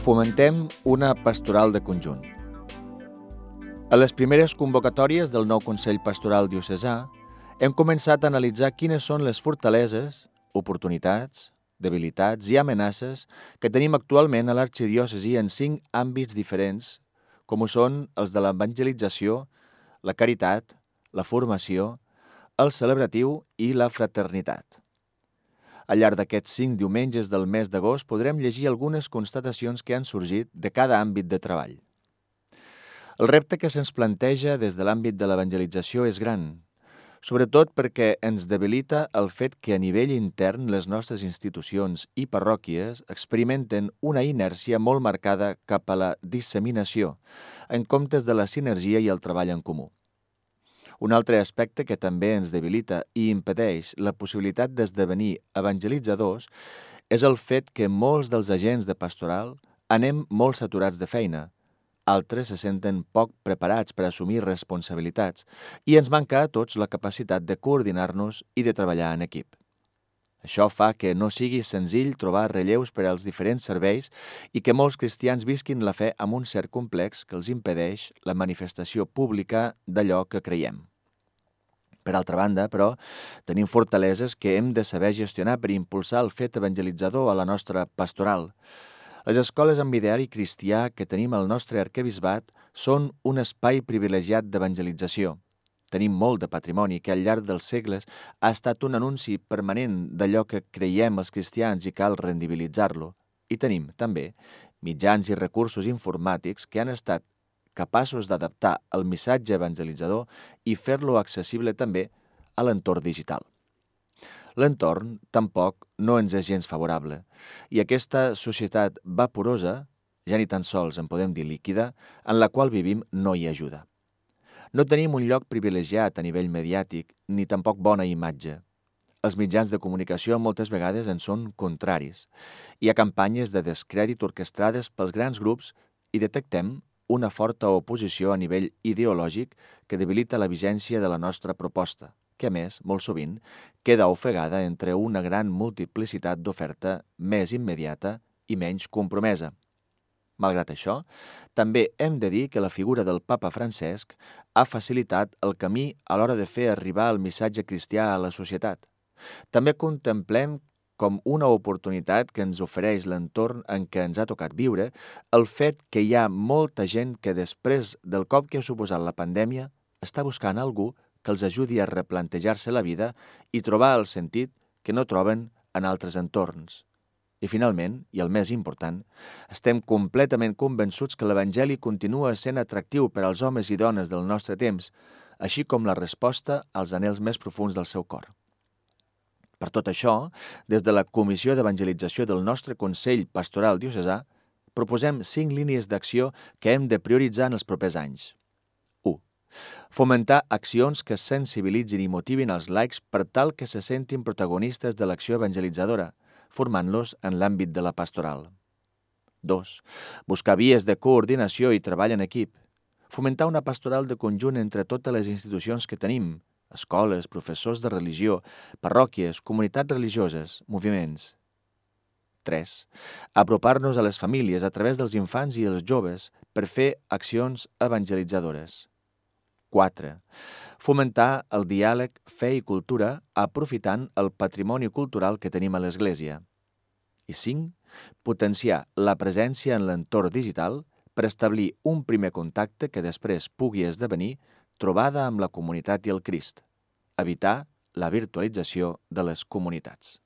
Fomentem una pastoral de conjunt. A les primeres convocatòries del nou Consell Pastoral Diocesà hem començat a analitzar quines són les fortaleses, oportunitats, debilitats i amenaces que tenim actualment a l'arxidiòcesi en cinc àmbits diferents, com ho són els de l'evangelització, la caritat, la formació, el celebratiu i la fraternitat. Al llarg d'aquests cinc diumenges del mes d'agost podrem llegir algunes constatacions que han sorgit de cada àmbit de treball. El repte que se'ns planteja des de l'àmbit de l'evangelització és gran, sobretot perquè ens debilita el fet que a nivell intern les nostres institucions i parròquies experimenten una inèrcia molt marcada cap a la disseminació, en comptes de la sinergia i el treball en comú. Un altre aspecte que també ens debilita i impedeix la possibilitat d'esdevenir evangelitzadors és el fet que molts dels agents de pastoral anem molt saturats de feina, altres se senten poc preparats per assumir responsabilitats i ens manca a tots la capacitat de coordinar-nos i de treballar en equip. Això fa que no sigui senzill trobar relleus per als diferents serveis i que molts cristians visquin la fe amb un cert complex que els impedeix la manifestació pública d'allò que creiem. Per altra banda, però, tenim fortaleses que hem de saber gestionar per impulsar el fet evangelitzador a la nostra pastoral. Les escoles amb ideari cristià que tenim al nostre arquebisbat són un espai privilegiat d'evangelització. Tenim molt de patrimoni que al llarg dels segles ha estat un anunci permanent d'allò que creiem els cristians i cal rendibilitzar-lo. I tenim, també, mitjans i recursos informàtics que han estat capaços d'adaptar el missatge evangelitzador i fer-lo accessible també a l'entorn digital. L'entorn tampoc no ens és gens favorable i aquesta societat vaporosa, ja ni tan sols en podem dir líquida, en la qual vivim no hi ajuda. No tenim un lloc privilegiat a nivell mediàtic ni tampoc bona imatge. Els mitjans de comunicació moltes vegades en són contraris. Hi ha campanyes de descrèdit orquestrades pels grans grups i detectem una forta oposició a nivell ideològic que debilita la vigència de la nostra proposta, que a més, molt sovint, queda ofegada entre una gran multiplicitat d'oferta més immediata i menys compromesa. Malgrat això, també hem de dir que la figura del papa Francesc ha facilitat el camí a l'hora de fer arribar el missatge cristià a la societat. També contemplem com una oportunitat que ens ofereix l'entorn en què ens ha tocat viure, el fet que hi ha molta gent que després del cop que ha suposat la pandèmia està buscant algú que els ajudi a replantejar-se la vida i trobar el sentit que no troben en altres entorns. I finalment, i el més important, estem completament convençuts que l'Evangeli continua sent atractiu per als homes i dones del nostre temps, així com la resposta als anels més profuns del seu cor. Per tot això, des de la Comissió d'Evangelització del nostre Consell Pastoral Diocesà, proposem cinc línies d'acció que hem de prioritzar en els propers anys. 1. Fomentar accions que sensibilitzin i motivin els laics per tal que se sentin protagonistes de l'acció evangelitzadora, formant-los en l'àmbit de la pastoral. 2. Buscar vies de coordinació i treball en equip. Fomentar una pastoral de conjunt entre totes les institucions que tenim, escoles, professors de religió, parròquies, comunitats religioses, moviments. 3. Apropar-nos a les famílies a través dels infants i els joves per fer accions evangelitzadores. 4. Fomentar el diàleg, fe i cultura aprofitant el patrimoni cultural que tenim a l'Església. I 5. Potenciar la presència en l'entorn digital per establir un primer contacte que després pugui esdevenir trobada amb la comunitat i el Crist, evitar la virtualització de les comunitats.